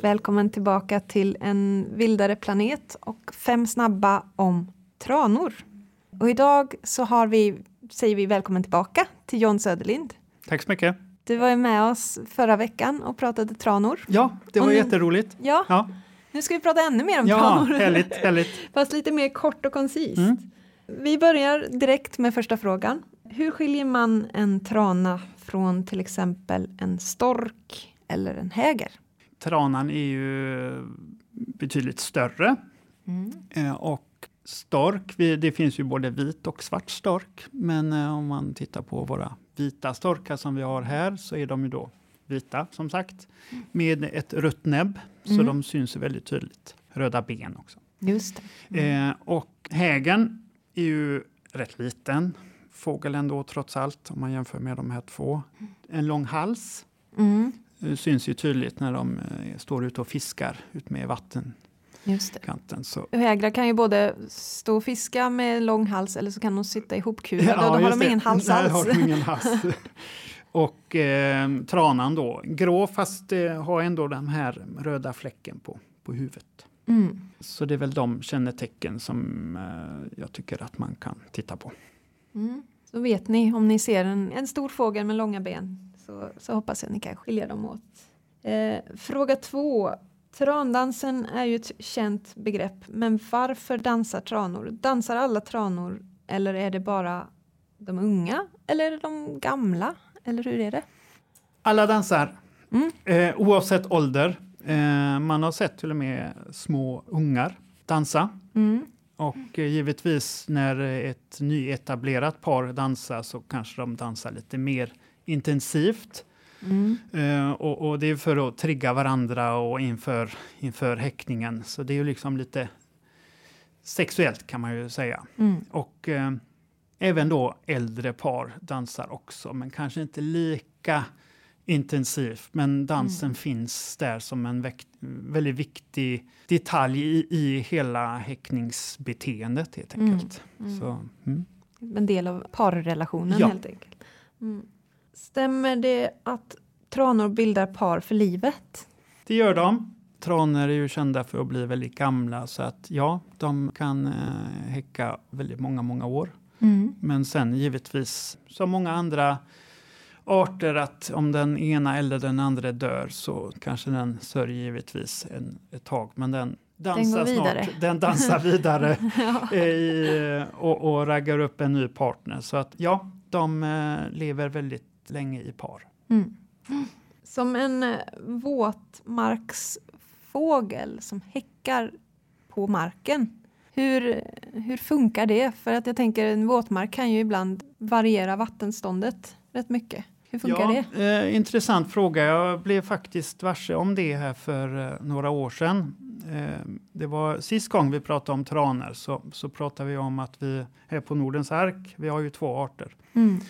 Välkommen tillbaka till en vildare planet och fem snabba om tranor. Och idag så har vi, säger vi välkommen tillbaka till John Söderlind. Tack så mycket. Du var ju med oss förra veckan och pratade tranor. Ja, det var nu- jätteroligt. Ja, Ja, nu ska vi prata ännu mer om ja tranor. härligt, härligt. Fast lite mer kort och koncist. Mm. Vi börjar direkt med första frågan. Hur skiljer man en trana från till exempel en stork eller en häger? Tranan är ju betydligt större eh, och stork, det finns ju både vit och svart stork. Men eh, om man tittar på våra vita storkar som vi har här så är de ju då vita som sagt med ett rött näbb så Mm. de syns väldigt tydligt. Röda ben också. Just det. Eh, och hägen är ju rätt liten fågel ändå trots allt om man jämför med de här två. En lång hals Mm, Det syns ju tydligt när de eh, står ute och fiskar ut med vattenkanten. just det. Så. Hägrar kan ju både stå och fiska med lång hals eller så kan de sitta ihopkurade och då har de det. ingen hals Nej, alls. har de ingen hals. och eh, tranan då, grå fast eh, har ändå den här röda fläcken på, på huvudet. Mm. Så det är väl de kännetecken som eh, jag tycker att man kan titta på. Mm. Så vet ni om ni ser en, en stor fågel med långa ben så, så hoppas jag ni kan skilja dem åt. Eh, fråga två. Trandansen är ju ett känt begrepp, men varför dansar tranor? Dansar alla tranor eller är det bara de unga eller är det de gamla? Eller hur är det? Alla dansar, Mm. eh, oavsett ålder. Eh, man har sett till och med små ungar dansa. Mm. Och eh, givetvis när ett nyetablerat par dansar så kanske de dansar lite mer intensivt. Mm. Eh, och, och det är för att trigga varandra och inför, inför häckningen. Så det är ju liksom lite sexuellt kan man ju säga. Mm. Och eh, även då äldre par dansar också, men kanske inte lika intensivt. Men dansen finns där som en väldigt viktig detalj i, i hela häckningsbeteendet helt Mm. enkelt. Mm. Så, mm. En del av parrelationen Ja. helt enkelt. Mm. Stämmer det att tranor bildar par för livet? Det gör de. Tranor är ju kända för att bli väldigt gamla så att ja, de kan eh, häcka väldigt många, många år. Mm. Men sen givetvis, som många andra arter, att om den ena eller den andra dör så kanske den sörjer givetvis en, ett tag. Men den dansar vidare. snart. Den dansar vidare ja. eh, i, och, och raggar upp en ny partner. Så att ja, de eh, lever väldigt länge i par. Mm. Som en eh, våtmarksfågel som häckar på marken. Hur, hur funkar det? För att jag tänker en våtmark kan ju ibland variera vattenståndet rätt mycket. Hur funkar ja, det? Eh, intressant fråga. Jag blev faktiskt varse om det här för eh, några år sedan. Eh, det var sist gång vi pratade om tranor så, så pratade vi om att vi här på Nordens ark, vi har ju två arter, Mm.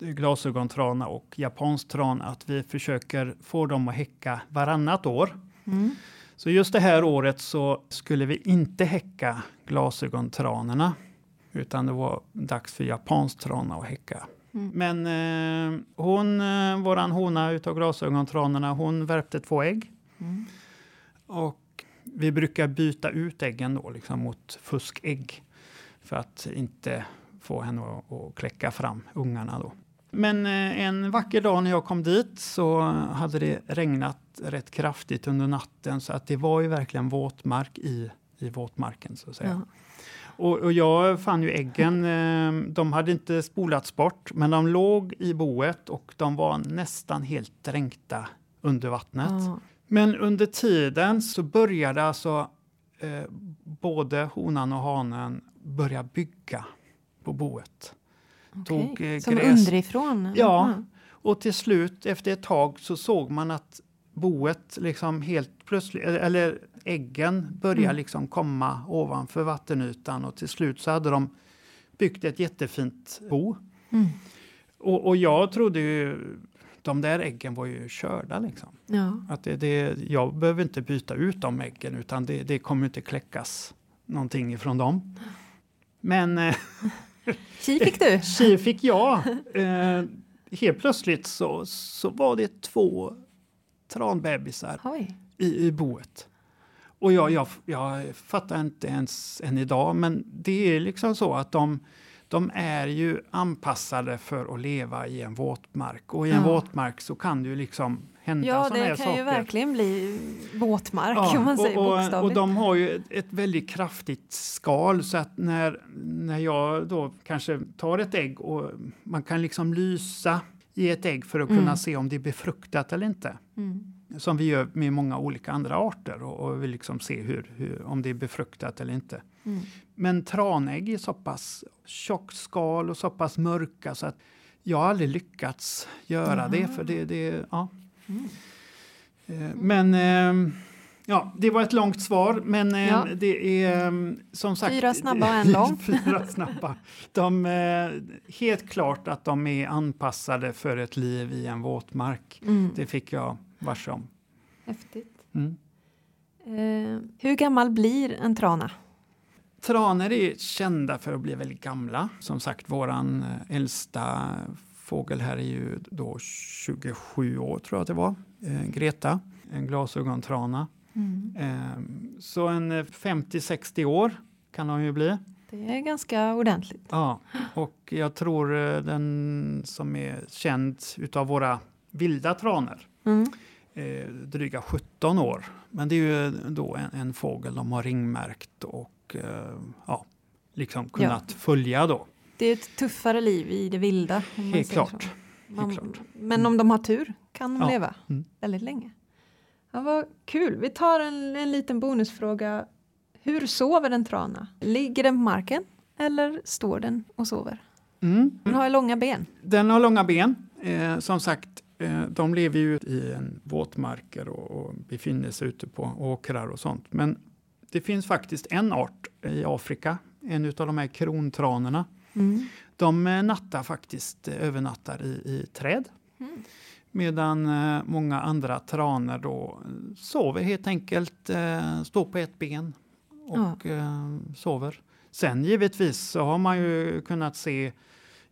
Är glasögontrana och japansk trana, att vi försöker få dem att häcka varannat år. Mm. Så just det här året så skulle vi inte häcka glasögontranorna, utan det var dags för japansk trana att häcka. Mm. Men eh, hon, eh, våran hona utav glasögontranorna, hon värpte två ägg. Mm. Och vi brukar byta ut äggen då, liksom mot fuskägg. För att inte få henne att, att kläcka fram ungarna då. Men eh, en vacker dag när jag kom dit så hade det regnat rätt kraftigt under natten så att det var ju verkligen våtmark i, i våtmarken så att säga. Ja. Och, och jag fann ju äggen, eh, de hade inte spolats bort, men de låg i boet och de var nästan helt dränkta under vattnet. Ja. Men under tiden så började alltså eh, både honan och hanen börja bygga på boet. Tog, Okej. eh, Som gräs. underifrån? Ja. Mm. Och till slut, efter ett tag, så såg man att boet liksom helt plötsligt, eller äggen började Mm. liksom komma ovanför vattenytan och till slut så hade de byggt ett jättefint bo. Mm. Och, och jag trodde ju, de där äggen var ju körda liksom. Ja. Att det, det, jag behöver inte byta ut de äggen utan det, det kommer inte kläckas någonting ifrån dem. Men eh, Tji fick du! tji fick jag. Eh, helt plötsligt så, så var det två tranbebisar Oj. i, i boet. Och jag, jag, jag fattar inte ens än idag, men det är liksom så att de, de är ju anpassade för att leva i en våtmark. Och i en Ja. våtmark så kan det ju liksom hända Ja, sådana här det kan saker. ju verkligen bli våtmark Ja, om man säger och, och, och bokstavligt. de har ju ett, ett väldigt kraftigt skal så att när, när jag då kanske tar ett ägg och man kan liksom lysa i ett ägg för att kunna Mm. se om det är befruktat eller inte. Mm. Som vi gör med många olika andra arter och, och vill liksom se hur, hur, om det är befruktat eller inte. Mm. Men tranägg är så pass tjockt skal och så pass mörka så att jag har aldrig lyckats göra Jaha. det. För det, det ja. Mm. Eh, Men eh, ja, det var ett långt svar, men eh, Ja. det är eh, som sagt... Fyra snabba och en lång. Fyra snabba. De, eh, helt klart att de är anpassade för ett liv i en våtmark. Mm. Det fick jag varse om. Häftigt. Mm. Eh, hur gammal blir en trana? Tranor är kända för att bli väldigt gamla. Som sagt, våran eh, äldsta fågel här är ju då 27 år tror jag att det var. Eh, Greta, en glasögontrana. Mm. Eh, så en eh, 50-60 år kan de ju bli. Det är ganska ordentligt. Ja, och jag tror eh, den som är känd utav våra vilda tranor Mm. Eh, dryga 17 år. Men det är ju då en, en fågel de har ringmärkt och eh, ja, liksom kunnat följa då. Det är ett tuffare liv i det vilda. man Helt klart. så. Helt Man, klart. men om de har tur kan de Ja. leva Mm. väldigt länge. Ja, vad kul. Vi tar en, en liten bonusfråga. Hur sover en trana? Ligger den på marken eller står den och sover? Mm. Den har långa ben. Den har långa ben. Eh, som sagt, de lever ju i en våtmarker och, befinner sig ute på åkrar och sånt. Men det finns faktiskt en art i Afrika, en av de här krontranorna. Mm. De eh, nattar faktiskt, eh, övernattar i, i träd. Mm. Medan eh, många andra tranor då eh, sover helt enkelt, eh, står på ett ben och eh, sover. Sen givetvis så har man ju kunnat se,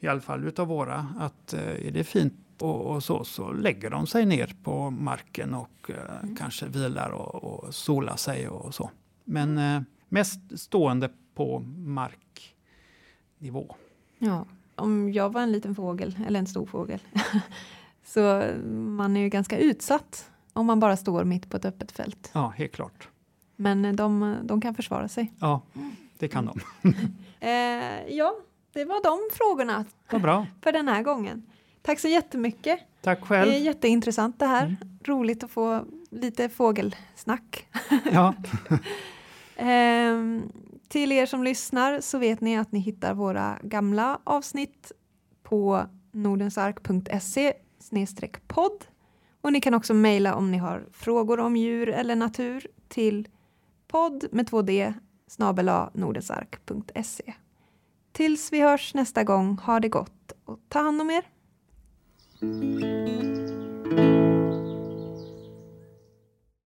i alla fall utav våra, att eh, är det fint och, och så, så lägger de sig ner på marken och eh, Mm. kanske vilar och, och solar sig och så. Men eh, mest stående på marknivå. Ja. Om jag var en liten fågel, eller en stor fågel, så man är ju ganska utsatt om man bara står mitt på ett öppet fält. Ja, helt klart. Men de, de kan försvara sig. Ja, det kan de. Eh, ja, det var de frågorna Vad bra. för den här gången. Tack så jättemycket. Tack Det är själv. jätteintressant det här. Mm. Roligt att få lite fågelsnack. Ja, Ehm, till er som lyssnar så vet ni att ni hittar våra gamla avsnitt på nordensark.se podd och ni kan också mejla om ni har frågor om djur eller natur till podd med 2d snabel-a nordensark.se. Tills vi hörs nästa gång, ha det gott och ta hand om er. Música